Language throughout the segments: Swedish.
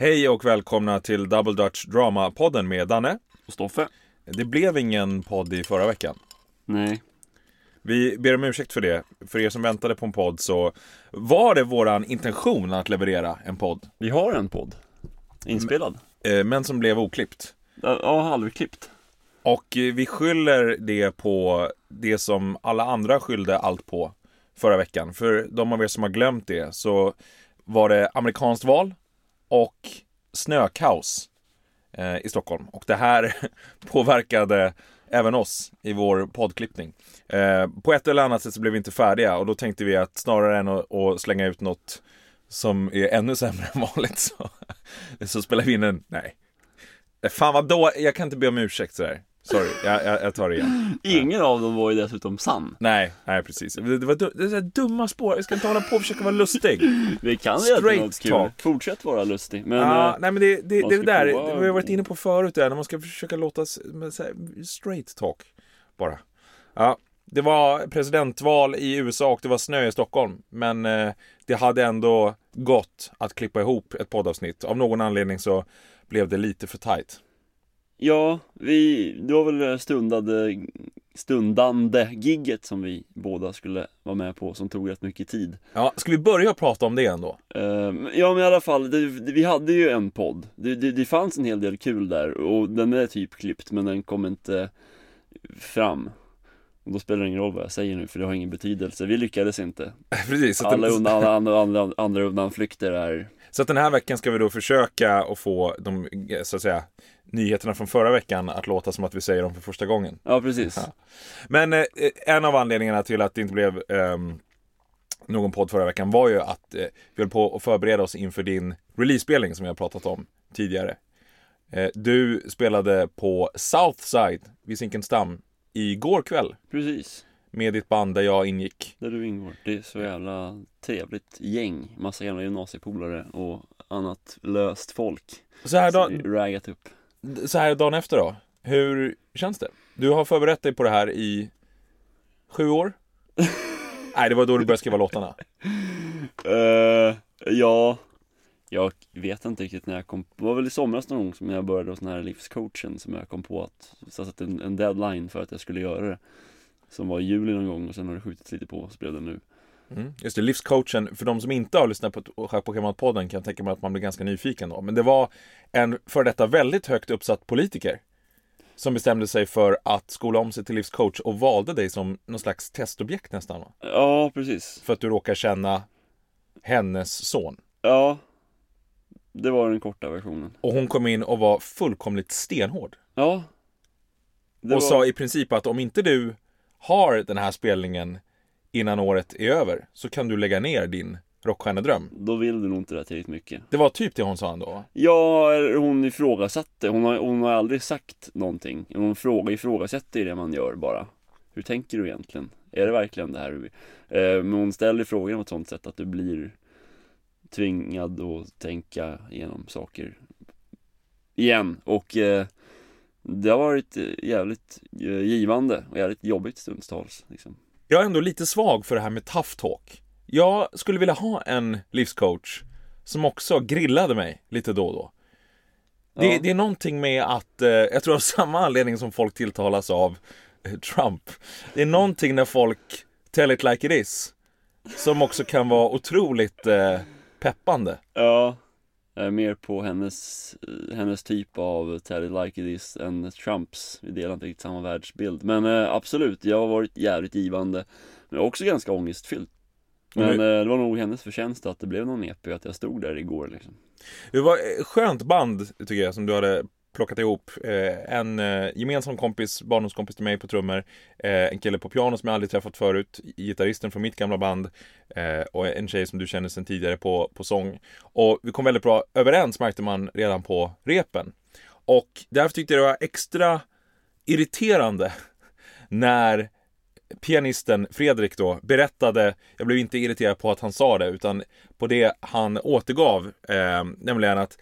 Hej och välkomna till Double Dutch Drama-podden med Danne. Och Stoffe? Det blev ingen podd i förra veckan. Nej. Vi ber om ursäkt för det. För er som väntade på en podd så var det våran intention att leverera en podd. Vi har en podd. Inspelad. eh, Men som blev oklippt. Ja, ja, halvklippt. Och eh, vi skyller det på det som alla andra skyllde allt på förra veckan. För de av er som har glömt det så var det amerikanskt val och snökaos eh, i Stockholm. Och det här påverkade även oss i vår poddklippning. Eh, på ett eller annat sätt så blev vi inte färdiga och då tänkte vi att snarare än att, att slänga ut något som är ännu sämre än vanligt så, så spelar vi in en, nej. Eh, fan vad då, jag kan inte be om ursäkt sådär. Sorry, jag, jag, jag tar det igen. Ingen av dem var ju dessutom sann. Nej, nej precis. Det, det var det här dumma spår. Jag ska inte hålla på och försöka vara lustig. Vi kan Straight göra något kul. talk. Fortsätt vara lustig. Men Ja, eh, nej men det, det, det är det där, vi har varit inne på förut där, när man ska försöka låta här, straight talk bara. Ja, det var presidentval i USA och det var snö i Stockholm. Men eh, det hade ändå gått att klippa ihop ett poddavsnitt. Av någon anledning så blev det lite för tight. Ja, vi, det var väl det stundade, stundande gigget som vi båda skulle vara med på som tog rätt mycket tid. Ja, ska vi börja prata om det ändå? Eh, ja men i alla fall, det, det, vi hade ju en podd. Det, det, fanns en hel del kul där och den är typ klippt men den kom inte fram. Och då spelar det ingen roll vad jag säger nu för det har ingen betydelse. Vi lyckades inte. Precis. Alla undan, andra, andra, andra undanflykter är så att den här veckan ska vi då försöka att få de, så att säga, nyheterna från förra veckan att låta som att vi säger dem för första gången. Ja precis. Ja. Men eh, en av anledningarna till att det inte blev ehm, någon podd förra veckan var ju att eh, vi höll på att förbereda oss inför din releasespelning som jag har pratat om tidigare. Eh, du spelade på Southside vid Zinkensdamm igår kväll Precis. Med ditt band där jag ingick. Där du ingår. Det är så jävla trevligt gäng. Massa gamla gymnasiepolare och annat löst folk. Så här, dag, raggat upp. så här dagen efter då, hur känns det? Du har förberett dig på det här i sju år? Nej, det var då du började skriva låtarna. Uh, ja, jag vet inte riktigt när jag kom Det var väl i somras någon gång som jag började hos den här livscoachen som jag kom på att Så jag satte en, en deadline för att jag skulle göra det Som var i juli någon gång och sen har det skjutits lite på så blev det nu Mm. Just det, livscoachen. För de som inte har lyssnat på Schack på kan jag tänka mig att man blir ganska nyfiken då. Men det var en för detta väldigt högt uppsatt politiker som bestämde sig för att skola om sig till livscoach och valde dig som någon slags testobjekt nästan. Va? Ja, precis För att du råkar känna hennes son. Ja Det var den korta versionen Och hon kom in och var fullkomligt stenhård. Ja och var... sa i princip att om inte du har den här spelningen innan året är över så kan du lägga ner din rockstjärnedröm. Då vill du nog inte det tillräckligt mycket Det var typ det hon sa ändå. Ja, hon ifrågasatte, hon har, hon har aldrig sagt någonting Hon frågar, ifrågasätter ju det man gör bara Hur tänker du egentligen? Är det verkligen det här du? Eh, Men hon ställer frågan på ett sånt sätt att du blir tvingad att tänka igenom saker igen och eh, det har varit eh, jävligt eh, givande och jävligt jobbigt stundstals liksom. Jag är ändå lite svag för det här med tough talk. Jag skulle vilja ha en livscoach som också grillade mig lite då och då. Det, Ja. det är någonting med att, eh, jag tror av samma anledning som folk tilltalas av eh, Trump. Det är någonting när folk tell it like it is. Som också kan vara otroligt eh, peppande. Ja, mer på hennes, eh, hennes typ av it like it is än Trumps. Vi delar inte riktigt samma världsbild. Men eh, absolut, jag har varit jävligt givande. Men också ganska ångestfyllt. Men Mm. eh, det var nog hennes förtjänst att det blev någon EP att jag stod där igår liksom. Det var ett skönt band tycker jag som du hade plockat ihop. Eh, en eh, gemensam kompis, barndomskompis till mig på trummor. Eh, en kille på piano som jag aldrig träffat förut. Gitarristen från mitt gamla band. Eh, och en tjej som du känner sedan tidigare på, på sång. Och vi kom väldigt bra överens märkte man redan på repen. Och därför tyckte jag det var extra irriterande när pianisten Fredrik då berättade, jag blev inte irriterad på att han sa det utan på det han återgav, eh, nämligen att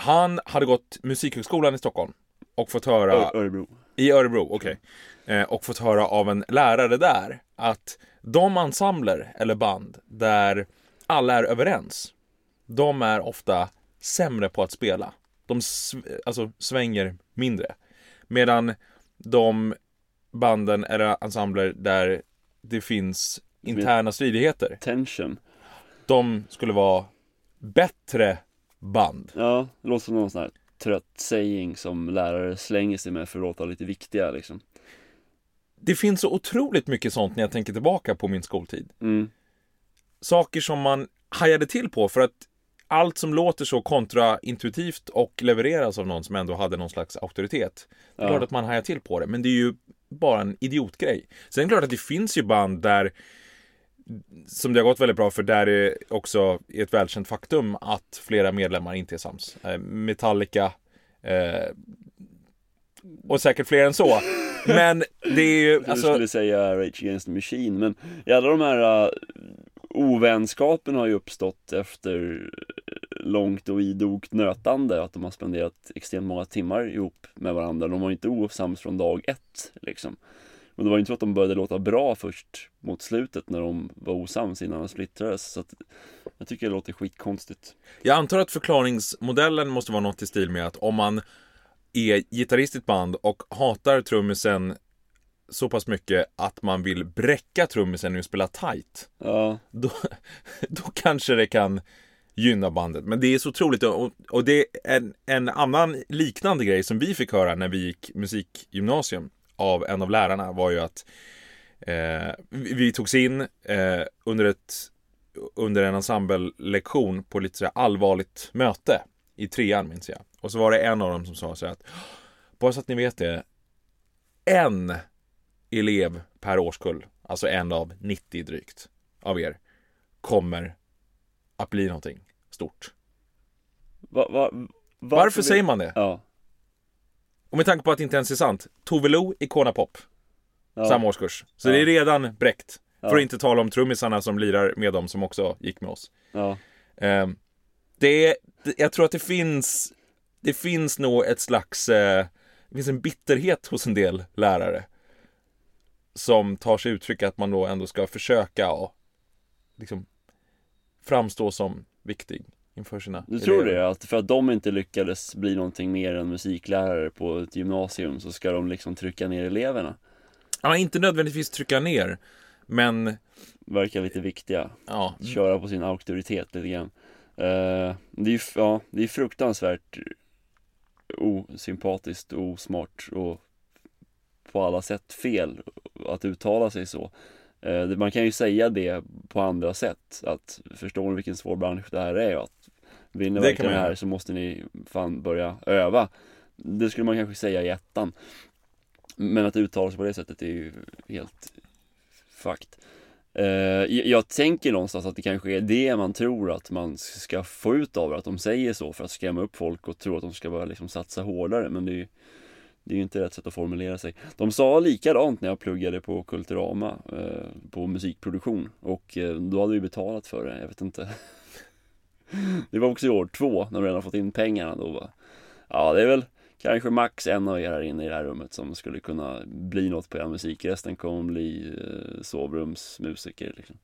han hade gått Musikhögskolan i Stockholm och fått höra Örebro. i Örebro, okej. Eh, och fått höra av en lärare där att de ensembler eller band där alla är överens, de är ofta sämre på att spela. De sv- alltså, svänger mindre. Medan de banden eller ensembler där det finns interna stridigheter, Tension. de skulle vara bättre band. Ja, det låter som någon sån här trött saying som lärare slänger sig med för att låta lite viktiga liksom. Det finns så otroligt mycket sånt när jag tänker tillbaka på min skoltid. Mm. Saker som man hajade till på för att allt som låter så kontraintuitivt och levereras av någon som ändå hade någon slags auktoritet. Det är Ja. klart att man hajar till på det, men det är ju bara en idiotgrej. Sen är det klart att det finns ju band där som det har gått väldigt bra för där är också ett välkänt faktum att flera medlemmar inte är sams. Eh, Metallica eh, och säkert fler än så. Men det är ju Du alltså, skulle säga Rage Against the Machine, men i alla de här uh, ovänskapen har ju uppstått efter långt och idogt nötande, att de har spenderat extremt många timmar ihop med varandra. De var ju inte osams från dag ett, liksom. Och det var ju inte så att de började låta bra först mot slutet när de var osams innan de splittrades. Så att jag tycker det låter skitkonstigt. Jag antar att förklaringsmodellen måste vara något i stil med att om man är gitarrist i ett band och hatar trummisen så pass mycket att man vill bräcka trummisen och spela tight. Ja, Då, då kanske det kan gynna bandet. Men det är så otroligt och, och det är en, en annan liknande grej som vi fick höra när vi gick musikgymnasium av en av lärarna var ju att eh, vi togs in eh, under, ett, under en ensemble-lektion på lite så här allvarligt möte i trean minns jag. Och så var det en av dem som sa så här att bara så att ni vet det, en elev per årskull, alltså en av 90 drygt av er, kommer att bli någonting stort. va, va, varför, Varför säger man det? Ja, Och med tanke på att det inte ens är sant. Tove Lo, Icona Pop, ja. samma årskurs. Så Ja. det är redan bräckt. För att inte tala om trummisarna som lirar med dem som också gick med oss. Ehm, det är, jag tror att det finns, det finns nog ett slags, eh, det finns en bitterhet hos en del lärare. Som tar sig uttryck att man då ändå ska försöka och liksom framstå som viktig inför sina Du tror elever. det? Att för att de inte lyckades bli någonting mer än musiklärare på ett gymnasium så ska de liksom trycka ner eleverna? Ja, inte nödvändigtvis trycka ner, men Verkar lite viktiga. ja, Köra på sin auktoritet lite grann. Eh, det är ja, det är fruktansvärt osympatiskt och osmart och på alla sätt fel att uttala sig så. Eh, man kan ju säga det på andra sätt. Att förstår ni vilken svår bransch det här är? Att ni Det verkligen det här så måste ni fan börja öva. Det skulle man kanske säga i ettan. Men att uttala sig på det sättet är ju helt fucked. Eh, jag, jag tänker någonstans att det kanske är det man tror att man ska få ut av det, att de säger så för att skrämma upp folk och tro att de ska börja liksom satsa hårdare, men det är ju det är ju inte rätt sätt att formulera sig. De sa likadant när jag pluggade på Kulturama, eh, på musikproduktion, och eh, då hade vi betalat för det, jag vet inte. Det var också i år två, när vi redan fått in pengarna, då bara, ja det är väl kanske max en av er här inne i det här rummet som skulle kunna bli något på er musik. Resten kommer bli eh, sovrumsmusiker liksom.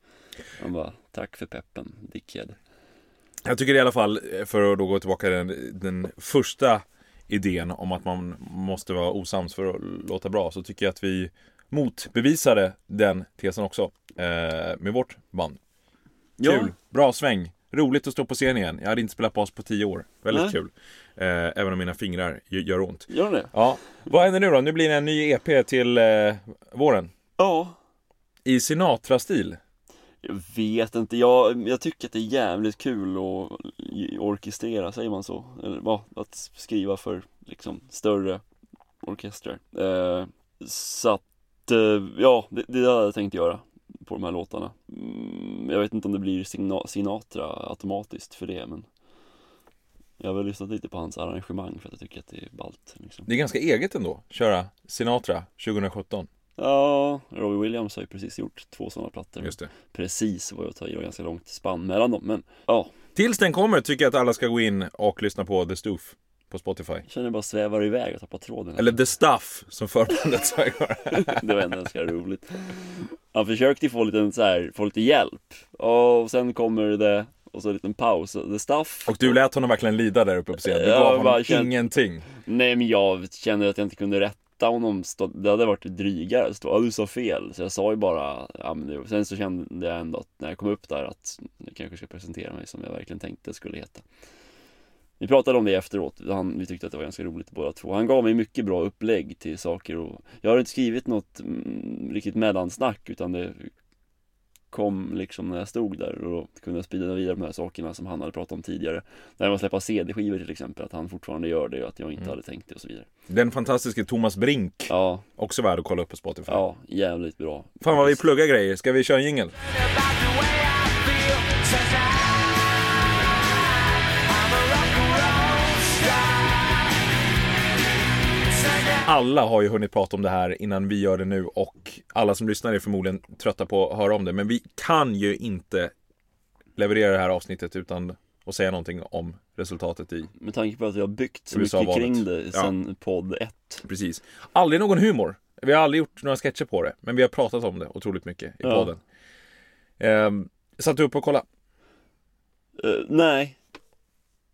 Man bara, tack för peppen, dickhead. Jag tycker i alla fall, för att då gå tillbaka till den, den första idén om att man måste vara osams för att låta bra, så tycker jag att vi motbevisade den tesen också eh, med vårt band. Kul, bra sväng, roligt att stå på scen igen. Jag hade inte spelat bas på tio år, väldigt Nej. kul. Eh, även om mina fingrar gö- gör ont. Gör det? Ja, vad händer nu då? Nu blir det en ny EP till eh, våren. Ja. I Sinatra-stil. Jag vet inte, jag, jag tycker att det är jävligt kul att orkestrera, säger man så? Eller ja, att skriva för liksom större orkestrar. Eh, så att, eh, ja, det, det hade jag tänkt göra på de här låtarna. Mm, jag vet inte om det blir Sinatra automatiskt för det, men jag har väl lyssnat lite på hans arrangemang för att jag tycker att det är ballt. Liksom. Det är ganska eget ändå, köra Sinatra 2017. Ja, Robbie Williams har ju precis gjort två sådana plattor. Just det. Precis vad jag tar i, det var ganska långt spann mellan dem, men ja, Tills den kommer tycker jag att alla ska gå in och lyssna på The Stoof på Spotify. Jag känner bara svävar iväg och tappar tråden Eller The Stuff som förbandet sa igår. Det var ändå ganska roligt Han försökte få lite så här, få lite hjälp Och sen kommer det och så en liten paus. The stuff. Och du lät honom verkligen lida där uppe på scenen. Du gav honom kände- ingenting. Nej men jag kände att jag inte kunde rätta honom, stå- det hade varit drygare stå, ja du sa fel. Så jag sa ju bara, ja men det, sen så kände jag ändå att när jag kom upp där att jag kanske ska presentera mig som jag verkligen tänkte skulle heta. Vi pratade om det efteråt, han, vi tyckte att det var ganska roligt båda två. Han gav mig mycket bra upplägg till saker och jag har inte skrivit något mm, riktigt mellansnack utan det kom liksom när jag stod där och kunde sprida vidare de här sakerna som han hade pratat om tidigare. När man släpper CD-skivor till exempel, att han fortfarande gör det och att jag inte Mm. hade tänkt det och så vidare. Den fantastiska Thomas Brink. Ja, Också värd att kolla upp på Spotify. ja, jävligt bra. Fan vad vi pluggar grejer. Ska vi köra en jingel? Alla har ju hunnit prata om det här innan vi gör det nu och alla som lyssnar är förmodligen trötta på att höra om det. Men vi kan ju inte leverera det här avsnittet utan att säga någonting om resultatet i Med tanke på att vi har byggt så mycket kring det Ja. sen podd 1. Precis. Aldrig någon humor. Vi har aldrig gjort några sketcher på det. Men vi har pratat om det otroligt mycket i Ja. podden. Ehm, satt du upp och kolla? Uh, nej,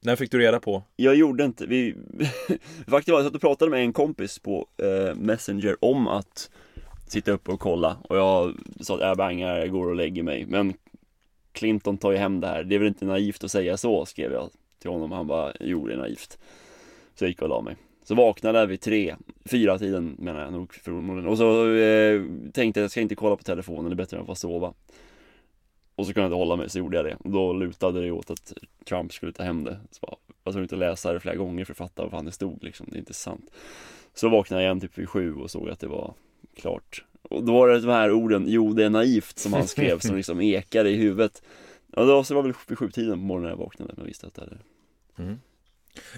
när fick du reda på? jag gjorde inte. Vi... Faktiskt var jag satt och pratade med en kompis på eh, Messenger om att sitta uppe och kolla och jag sa att äh, jag bangar, jag går och lägger mig. Men Clinton tar ju hem det här. Det är väl inte naivt att säga så, skrev jag till honom. Han bara, jo det är naivt. Så jag gick och la mig. Så vaknade jag vid tre, fyra tiden menar jag nog förmodligen. Och så eh, tänkte jag, jag ska inte kolla på telefonen, det är bättre än att få sova. Och så kunde jag inte hålla mig, så gjorde jag det. Och då lutade det åt att Trump skulle ta hem det. Så bara, jag tror inte läsa det flera gånger för att fatta vad fan det stod liksom, det är inte sant. Så vaknade jag igen typ vid sju och såg att det var klart. Och då var det de här orden, jo det är naivt som han skrev, som liksom ekade i huvudet. Ja, då, så det var väl vid sjutiden på morgonen jag vaknade, men visste att det hade mm.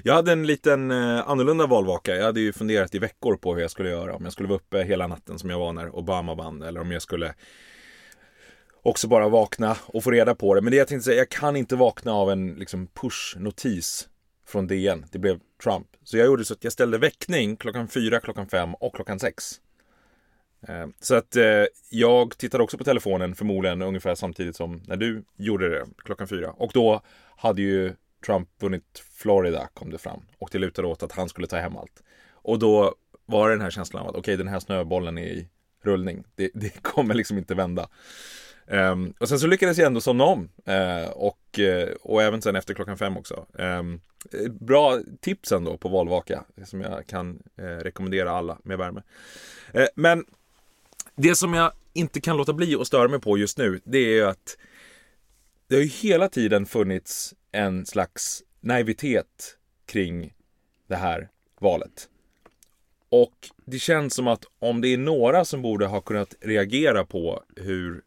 Jag hade en liten eh, annorlunda valvaka. Jag hade ju funderat i veckor på hur jag skulle göra. Om jag skulle vara uppe hela natten som jag var när Obama vann. Eller om jag skulle också bara vakna och få reda på det. Men det jag tänkte säga, jag kan inte vakna av en liksom, push-notis från DN. Det blev Trump. Så jag gjorde så att jag ställde väckning klockan fyra, klockan fem och klockan sex. Eh, så att eh, jag tittade också på telefonen förmodligen ungefär samtidigt som när du gjorde det klockan fyra. Och då hade ju Trump vunnit Florida kom det fram. Och det lutade åt att han skulle ta hem allt. Och då var det den här känslan av att okej den här snöbollen är i rullning. Det, det kommer liksom inte vända. Um, och sen så lyckades jag ändå somna om. Uh, och, uh, och även sen efter klockan fem också. Um, bra tips ändå på valvaka. Som jag kan uh, rekommendera alla med värme. Men det som jag inte kan låta bli att störa mig på just nu. Det är ju att det har ju hela tiden funnits en slags naivitet kring det här valet. Och det känns som att om det är några som borde ha kunnat reagera på hur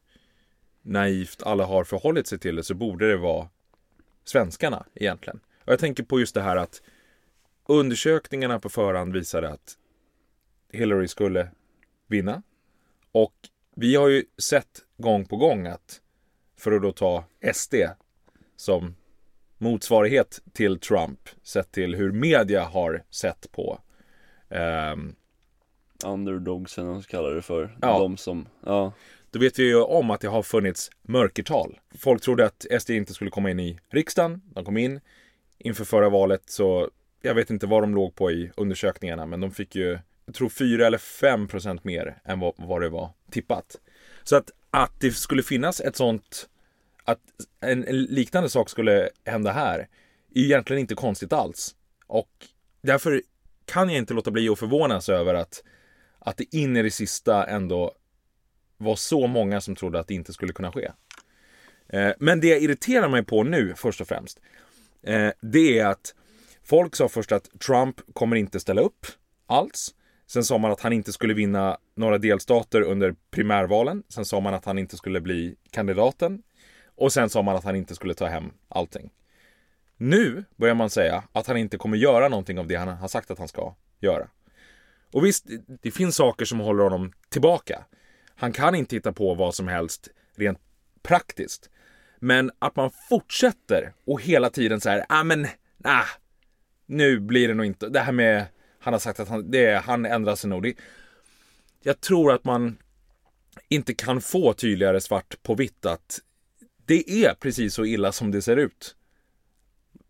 naivt alla har förhållit sig till det så borde det vara svenskarna egentligen. Och jag tänker på just det här att undersökningarna på förhand visade att Hillary skulle vinna. Och vi har ju sett gång på gång att, för att då ta SD som motsvarighet till Trump, sett till hur media har sett på ehm, underdogsen, de kallar det för. Ja. De som, ja. Då vet vi ju om att det har funnits mörkertal. Folk trodde att SD inte skulle komma in i riksdagen. De kom in inför förra valet så jag vet inte vad de låg på i undersökningarna men de fick ju, jag tror 4 eller 5 procent mer än vad, vad det var tippat. Så att, att det skulle finnas ett sånt, att en, en liknande sak skulle hända här är ju egentligen inte konstigt alls. Och därför kan jag inte låta bli att förvånas över att, att det in i det sista ändå var så många som trodde att det inte skulle kunna ske. Eh, Men det jag irriterar mig på nu först och främst, eh, det är att folk sa först att Trump kommer inte ställa upp alls. Sen sa man att han inte skulle vinna några delstater under primärvalen. Sen sa man att han inte skulle bli kandidaten. Och sen sa man att han inte skulle ta hem allting. Nu börjar man säga att han inte kommer göra någonting av det han har sagt att han ska göra. Och visst, det- det finns saker som håller honom tillbaka. Han kan inte hitta på vad som helst rent praktiskt. Men att man fortsätter och hela tiden så här, ah men, ah, nu blir det nog inte, det här med, han har sagt att han, det, han ändrar sig nog. Det, jag tror att man inte kan få tydligare svart på vitt att Det är precis så illa som det ser ut.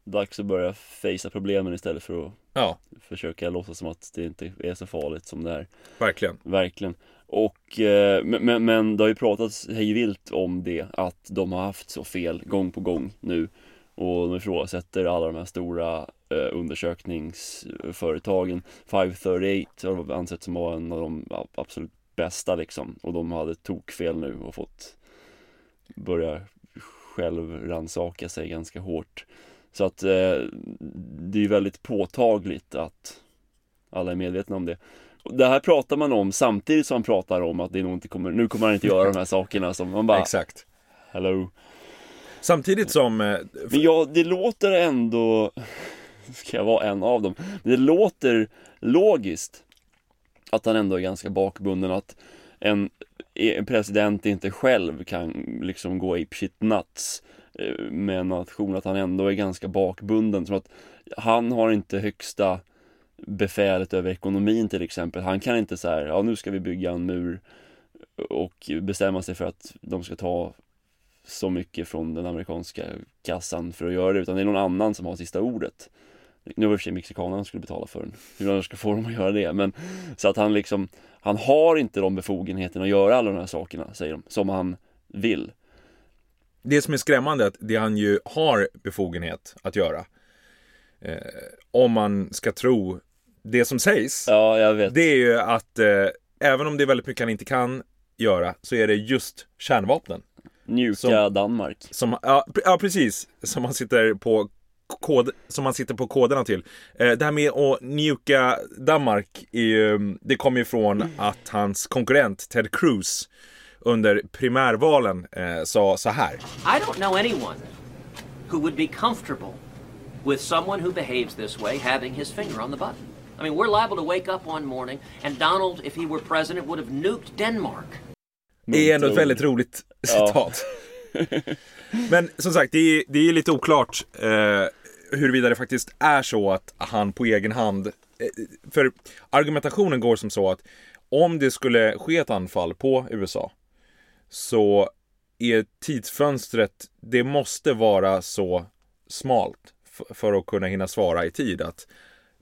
Dags att börja fejsa problemen istället för att Ja, försöka låtsas som att det inte är så farligt som det är. verkligen. Verkligen. Och, eh, men, men, det har ju pratats hejvilt om det, att de har haft så fel gång på gång nu. Och de ifrågasätter alla de här stora eh, undersökningsföretagen. 538 har ansett som var en av de absolut bästa liksom. Och de hade tokfel nu och fått börja självrannsaka sig ganska hårt. Så att eh, det är ju väldigt påtagligt att alla är medvetna om det. Det här pratar man om samtidigt som man pratar om att det nog inte kommer, nu kommer han inte göra de här sakerna som man bara, Exakt. hello. Samtidigt som, eh, Men ja, det låter ändå, ska jag vara en av dem, men det låter logiskt att han ändå är ganska bakbunden, att en, en president inte själv kan liksom gå apeshit nuts eh, med en nation, att han ändå är ganska bakbunden, som att han har inte högsta befälet över ekonomin till exempel. Han kan inte så här, ja nu ska vi bygga en mur och bestämma sig för att de ska ta så mycket från den amerikanska kassan för att göra det, utan det är någon annan som har sista ordet. Nu var det i och för sig mexikanerna som skulle betala för den, hur de ska få dem att göra det, men så att han liksom, han har inte de befogenheterna att göra alla de här sakerna, säger de, som han vill. det som är skrämmande är att det han ju har befogenhet att göra. Eh, om man ska tro det som sägs. Ja, jag vet. Det är ju att eh, även om det är väldigt mycket han inte kan göra så är det just kärnvapnen. Mjuka som- Danmark. Som, ja, ja precis, som man sitter på kod, som man sitter på koderna till. Eh, det här med att njuka Danmark, är ju, det kommer ju från att hans konkurrent Ted Cruz under primärvalen eh, sa så här. I don't know anyone who would be comfortable with someone who behaves this way having his finger on the button. I mean, we're liable to wake up one morning and Donald, if he were president, would have nuked Denmark. Det är ändå ett väldigt roligt citat. Men som sagt, det är, det är lite oklart eh, huruvida det faktiskt är så att han på egen hand... Eh, för argumentationen går som så att om det skulle ske ett anfall på USA så är tidsfönstret, det måste vara så smalt för att kunna hinna svara i tid att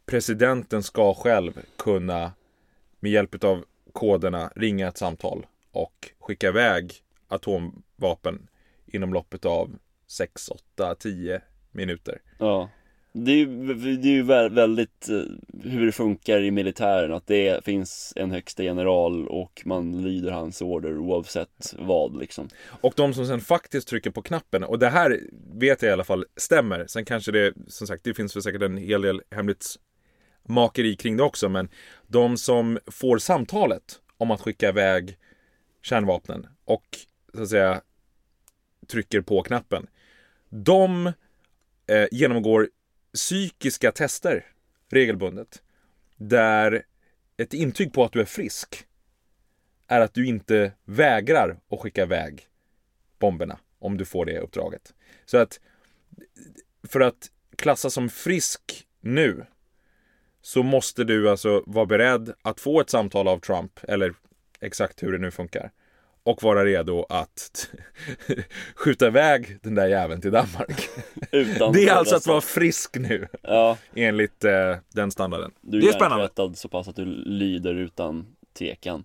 presidenten ska själv kunna med hjälp av koderna ringa ett samtal och skicka iväg atomvapen inom loppet av 6, 8, 10 minuter. Ja. Det är ju, det är ju vä- väldigt eh, hur det funkar i militären, att det finns en högsta general och man lyder hans order oavsett vad liksom. Och de som sen faktiskt trycker på knappen, och det här vet jag i alla fall stämmer. Sen kanske det, som sagt, det finns väl säkert en hel del makeri kring det också, men de som får samtalet om att skicka iväg kärnvapnen och så att säga trycker på knappen. De eh, genomgår psykiska tester regelbundet. Där ett intyg på att du är frisk är att du inte vägrar att skicka iväg bomberna om du får det uppdraget. Så att för att klassas som frisk nu så måste du alltså vara beredd att få ett samtal av Trump eller exakt hur det nu funkar och vara redo att skjuta iväg den där jäveln till Danmark. Utan Det är alltså att vara frisk nu Ja, enligt eh, den standarden. du är, det är spännande. så pass att du lyder utan tvekan.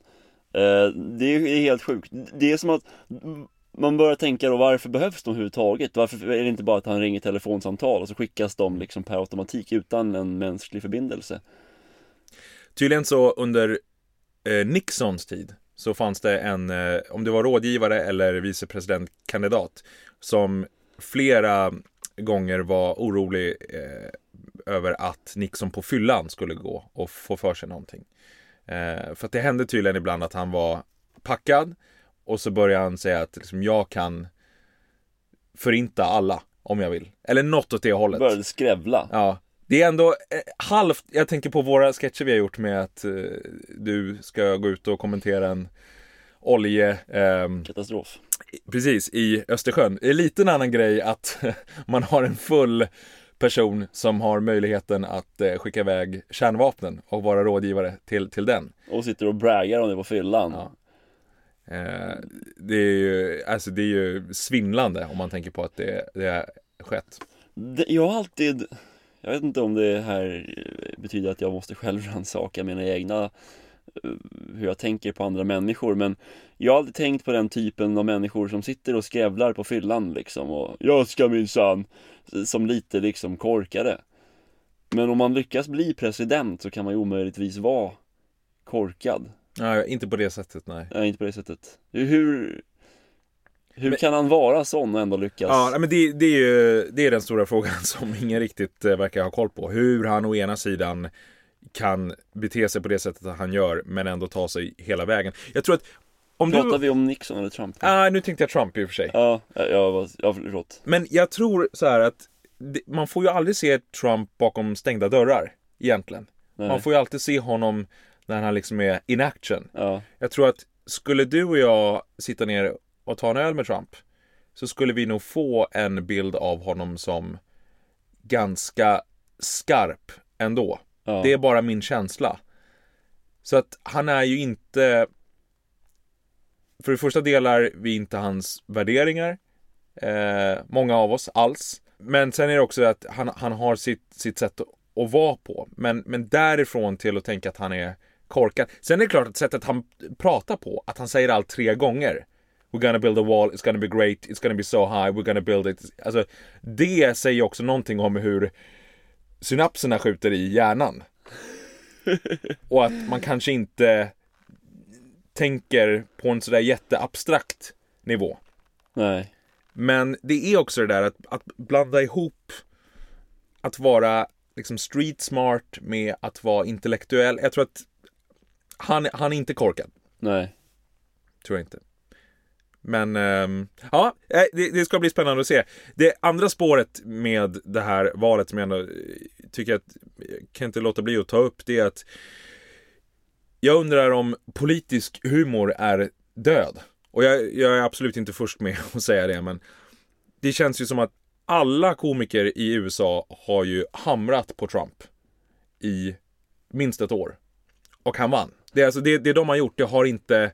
Eh, det är helt sjukt. Det är som att man börjar tänka då, varför behövs de överhuvudtaget? Varför är det inte bara att han ringer telefonsamtal och så skickas de liksom per automatik utan en mänsklig förbindelse? Tydligen så under eh, Nixons tid så fanns det en, eh, om det var rådgivare eller vicepresidentkandidat som flera gånger var orolig eh, över att Nixon på fyllan skulle gå och få för sig någonting. Eh, för att det hände tydligen ibland att han var packad och så började han säga att liksom, jag kan förinta alla om jag vill. Eller något åt det hållet. Började skrävla. Ja, det är ändå eh, halvt, jag tänker på våra sketcher vi har gjort med att eh, du ska gå ut och kommentera en olje, ehm, Katastrof. precis, i Östersjön. Det är lite en annan grej att man har en full person som har möjligheten att eh, skicka iväg kärnvapnen och vara rådgivare till, till den. Och sitter och braggar om det på fyllan. Ja. Eh, det är ju, alltså det är ju svindlande om man tänker på att det, det har skett. Det- Jag har alltid, jag vet inte om det här betyder att jag måste själv rannsaka mina egna eh, hur jag tänker på andra människor men jag har alltid tänkt på den typen av människor som sitter och skrävlar på fyllan liksom och jag ska minsann som lite liksom korkade men om man lyckas bli president så kan man ju omöjligtvis vara korkad Nej, inte på det sättet nej. Nej, inte på det sättet Hur, hur kan han vara sån och ändå lyckas? Ja, nej, men det, det är ju det är den stora frågan som ingen riktigt eh, verkar ha koll på. Hur han å ena sidan kan bete sig på det sättet han gör men ändå ta sig hela vägen. Jag tror att om Pratar du... vi om Nixon eller Trump? Ah, nu tänkte jag Trump i och för sig. Ja, jag var, ja förlåt Men jag tror så här att det, man får ju aldrig se Trump bakom stängda dörrar egentligen. Nej. Man får ju alltid se honom när han liksom är in action. Ja, Jag tror att skulle du och jag sitta ner och ta en öl med Trump så skulle vi nog få en bild av honom som ganska skarp ändå. ja. Det är bara min känsla. Så att han är ju inte... För det första delar vi inte hans värderingar. Eh, många av oss alls. Men sen är det också att han, han har sitt, sitt sätt att, att vara på. Men, men därifrån till att tänka att han är korkad. Sen är det klart att sättet han pratar på, att han säger allt tre gånger. We're gonna build a wall, it's gonna be great, it's gonna be so high, we're gonna build it. Alltså, det säger också någonting om hur synapserna skjuter i hjärnan. Och att man kanske inte tänker på en sådär jätteabstrakt nivå. nej Men det är också det där att, att blanda ihop att vara liksom street smart med att vara intellektuell. Jag tror att han, han är inte korkad. Nej Tror jag inte. Men ehm, ja, eh, det, det ska bli spännande att se. Det andra spåret med det här valet som jag ändå eh, tycker att jag kan inte låta bli att ta upp det är att jag undrar om politisk humor är död. Och jag, jag är absolut inte först med att säga det, men det känns ju som att alla komiker i USA har ju hamrat på Trump i minst ett år. Och han vann. Det, är alltså, det, det de har gjort, det har inte...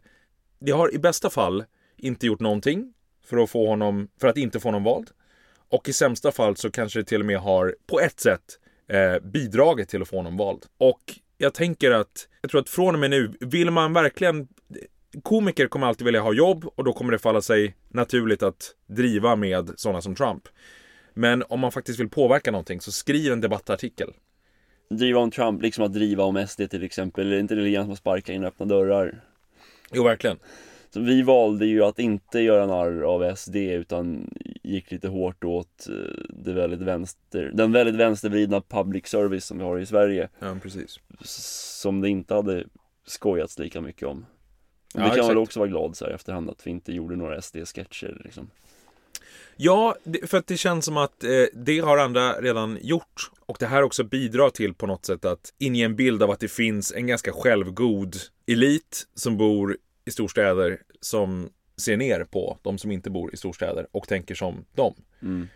Det har i bästa fall inte gjort någonting för att, få honom, för att inte få honom vald. Och i sämsta fall så kanske det till och med har på ett sätt eh, bidragit till att få honom vald. Och jag tänker att, jag tror att från och med nu, vill man verkligen Komiker kommer alltid vilja ha jobb och då kommer det falla sig naturligt att driva med sådana som Trump. Men om man faktiskt vill påverka någonting så skriv en debattartikel. Driva om Trump, liksom att driva om SD till exempel, är inte det lite som att sparka in öppna dörrar? Jo, verkligen. Så vi valde ju att inte göra narr av SD utan gick lite hårt åt eh, det väldigt vänster, den väldigt vänstervridna public service som vi har i Sverige Ja, precis. Som det inte hade skojats lika mycket om Ja, Vi kan exakt. väl också vara glada så här efterhand att vi inte gjorde några SD-sketcher liksom Ja, för att det känns som att eh, det har andra redan gjort. Och det här också bidrar till på något sätt att inge en bild av att det finns en ganska självgod elit som bor i storstäder som ser ner på de som inte bor i storstäder och tänker som dem. Mm.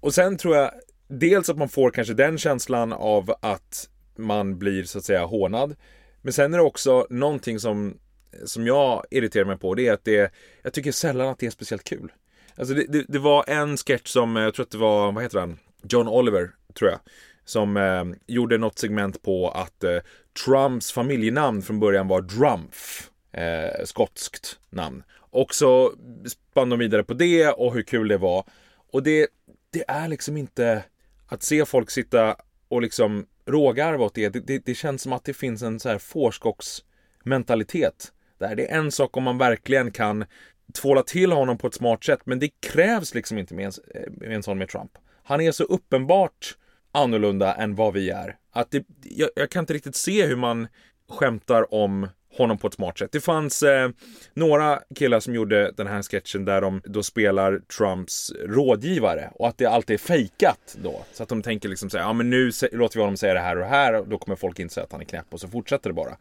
Och sen tror jag dels att man får kanske den känslan av att man blir så att säga hånad. Men sen är det också någonting som, som jag irriterar mig på. Det är att det, jag tycker sällan att det är speciellt kul. Alltså det, det, det var en sketch som, eh, jag tror att det var, vad heter han? John Oliver, tror jag. Som eh, gjorde något segment på att eh, Trumps familjenamn från början var Drumpf. Eh, skotskt namn. Och så spann de vidare på det och hur kul det var. Och det, det är liksom inte att se folk sitta och liksom rågarva åt det. Det, det. det känns som att det finns en så här fårskocksmentalitet. Där det är en sak om man verkligen kan tvåla till honom på ett smart sätt. Men det krävs liksom inte med en, eh, med en sån med Trump. Han är så uppenbart annorlunda än vad vi är. Att det, jag, jag kan inte riktigt se hur man skämtar om honom på ett smart sätt. Det fanns eh, några killar som gjorde den här sketchen där de då spelar Trumps rådgivare och att det alltid är fejkat då. Så att de tänker liksom säga, ja men nu låter vi honom säga det här och det här och då kommer folk inte säga att han är knäpp och så fortsätter det bara.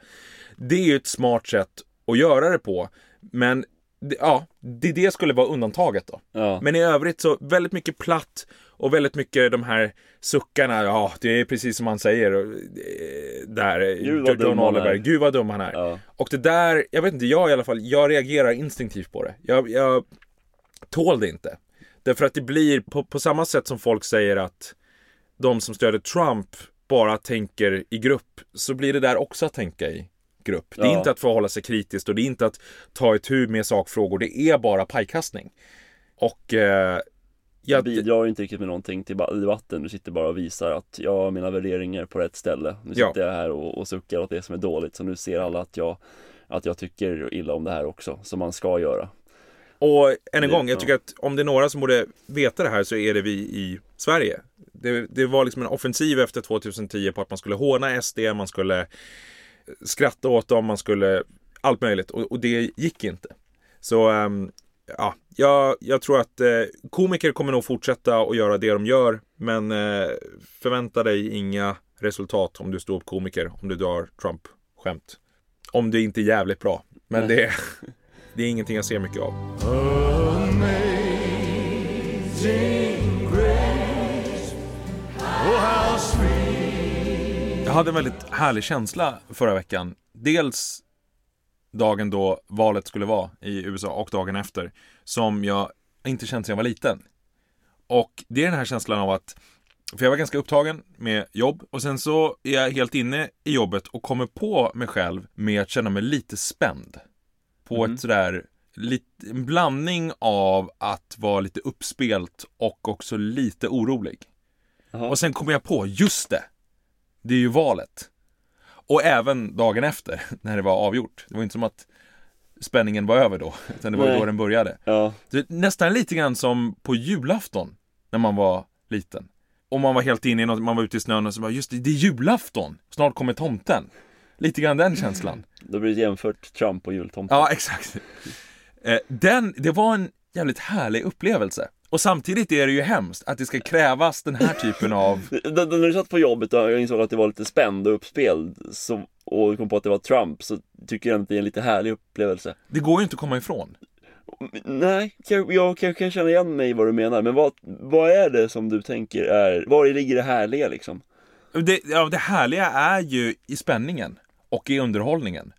Det är ju ett smart sätt att göra det på. Men ja, det, det skulle vara undantaget då. Ja, Men i övrigt så väldigt mycket platt och väldigt mycket de här suckarna. Ja, det är precis som han säger. Eh, där, Gud, vad John. Oliver, gud vad dum han är. Ja. Och det där, jag vet inte, jag i alla fall, jag reagerar instinktivt på det. Jag, jag tål det inte. Därför att det blir på, på samma sätt som folk säger att de som stöder Trump bara tänker i grupp, så blir det där också att tänka i grupp. Det är Ja. inte att förhålla sig kritiskt och det är inte att ta itu med sakfrågor, det är bara pajkastning. Och eh, Du jag, bidrar inte riktigt med någonting till ba- debatten. Du sitter bara och visar att jag har mina värderingar är på rätt ställe. Nu Ja. sitter jag här och, och suckar åt det som är dåligt. Så nu ser alla att jag, att jag tycker illa om det här också. Som man ska göra. Och än en gång, jag ja. tycker att om det är några som borde veta det här så är det vi i Sverige. Det, det var liksom en offensiv efter 2010 på att man skulle håna SD, man skulle skratta åt dem, man skulle allt möjligt och, och det gick inte. Så ehm, ja, jag, jag tror att eh, komiker kommer nog fortsätta att göra det de gör, men eh, förvänta dig inga resultat om du står upp komiker, om du drar Trump-skämt. Om det inte är jävligt bra. Men det, det är ingenting jag ser mycket av. Amazing Jag hade en väldigt härlig känsla förra veckan. Dels dagen då valet skulle vara i USA och dagen efter. Som jag inte känt sedan jag var liten. Och det är den här känslan av att för jag var ganska upptagen med jobb och sen så är jag helt inne i jobbet och kommer på mig själv med att känna mig lite spänd. På ett sådär, lite, en blandning av att vara lite uppspelt och också lite orolig. Jaha. Och sen kommer jag på, just det! Det är ju valet. Och även dagen efter, när det var avgjort. Det var inte som att spänningen var över då, utan det var Nej. då den började. Ja, nästan lite grann som på julafton, när man var liten. Och man var helt inne i något, man var ute i snön och så bara, just det, det är julafton! Snart kommer tomten. Lite grann den känslan. då blir det jämfört Trump och jultomten. Ja, exakt. Eh, Den, det var en jävligt härlig upplevelse. Och samtidigt är det ju hemskt att det ska krävas den här typen av När du satt på jobbet och jag insåg att det var lite spänd och uppspeld så, och kom på att det var Trump så tycker jag att det är en lite härlig upplevelse. Det går ju inte att komma ifrån. Nej, jag, jag kan, kan känna igen mig i vad du menar, men vad, vad är det som du tänker är, var ligger det härliga liksom? Det, ja, det härliga är ju i spänningen och i underhållningen.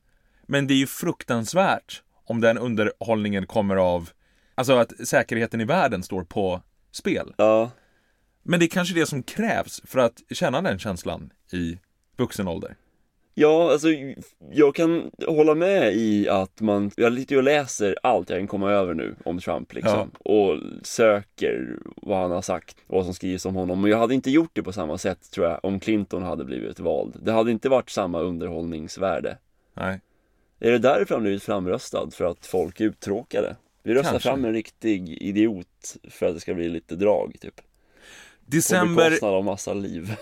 Men det är ju fruktansvärt om den underhållningen kommer av Alltså att säkerheten i världen står på spel. Ja, Men det är kanske det som krävs för att känna den känslan i vuxen ålder. ja alltså jag kan hålla med i att man, jag ju och läser allt jag kan komma över nu om Trump liksom och söker vad han har sagt och vad som skrivs om honom. Och jag hade inte gjort det på samma sätt tror jag om Clinton hade blivit vald. Det hade inte varit samma underhållningsvärde. Nej. Är det därför han blivit framröstad? För att folk är uttråkade? Vi röstar Kanske. fram en riktig idiot för att det ska bli lite drag typ. På December, bekostnad av massa liv.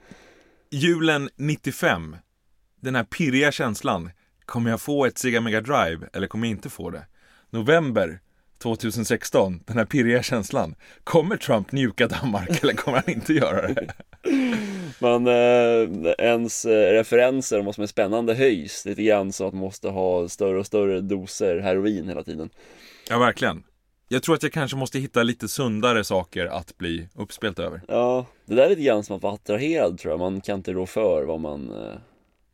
julen 95. Den här pirriga känslan. Kommer jag få ett Sega Mega Drive eller kommer jag inte få det? November 2016. Den här pirriga känslan. Kommer Trump njuka Danmark eller kommer han inte göra det? Men eh, ens eh, referenser om vad som är spännande höjs lite grann så att man måste ha större och större doser heroin hela tiden. Ja, verkligen. Jag tror att jag kanske måste hitta lite sundare saker att bli uppspelt över. Ja, det där är lite grann som att vara attraherad tror jag. Man kan inte rå för vad man... Eh...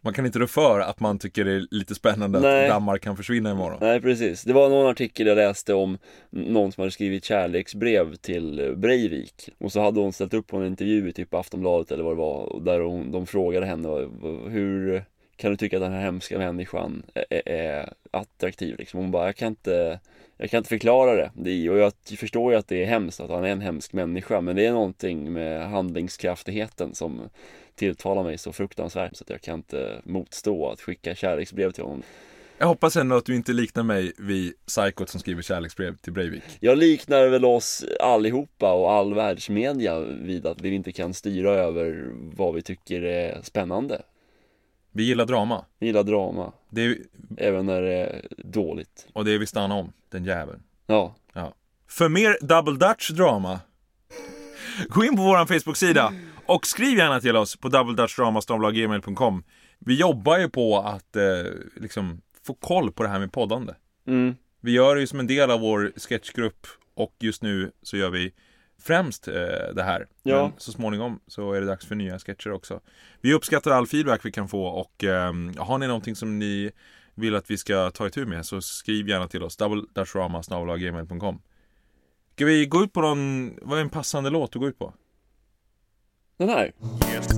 Man kan inte rå för att man tycker det är lite spännande Nej. att Danmark kan försvinna imorgon. Nej precis, det var någon artikel jag läste om någon som hade skrivit kärleksbrev till Breivik och så hade hon ställt upp på en intervju i typ Aftonbladet eller vad det var och där hon, de frågade henne hur kan du tycka att den här hemska människan är, är, är attraktiv liksom? Hon bara, jag kan inte jag kan inte förklara det. det är, och jag förstår ju att det är hemskt att han är en hemsk människa men det är någonting med handlingskraftigheten som tilltalar mig så fruktansvärt så att jag kan inte motstå att skicka kärleksbrev till honom. Jag hoppas ändå att du inte liknar mig vid psykot som skriver kärleksbrev till Breivik. Jag liknar väl oss allihopa och all världsmedia vid att vi inte kan styra över vad vi tycker är spännande. Vi gillar drama. Vi gillar drama, Det är, även när det är dåligt. och det är vi stannar om, den jäveln. Ja, För mer Double Dutch drama Gå in på vår Facebook-sida och skriv gärna till oss på doubledutchdrama.gmail.com Vi jobbar ju på att eh, liksom få koll på det här med poddande. mm. Vi gör det ju som en del av vår sketchgrupp och just nu så gör vi främst eh, det här. Ja. Men så småningom så är det dags för nya sketcher också. Vi uppskattar all feedback vi kan få och eh, har ni någonting som ni vill att vi ska ta itu med så skriv gärna till oss. double-rama.gmail.com Ska vi gå ut på någon, vad är en passande låt att gå ut på? No, no. Yes,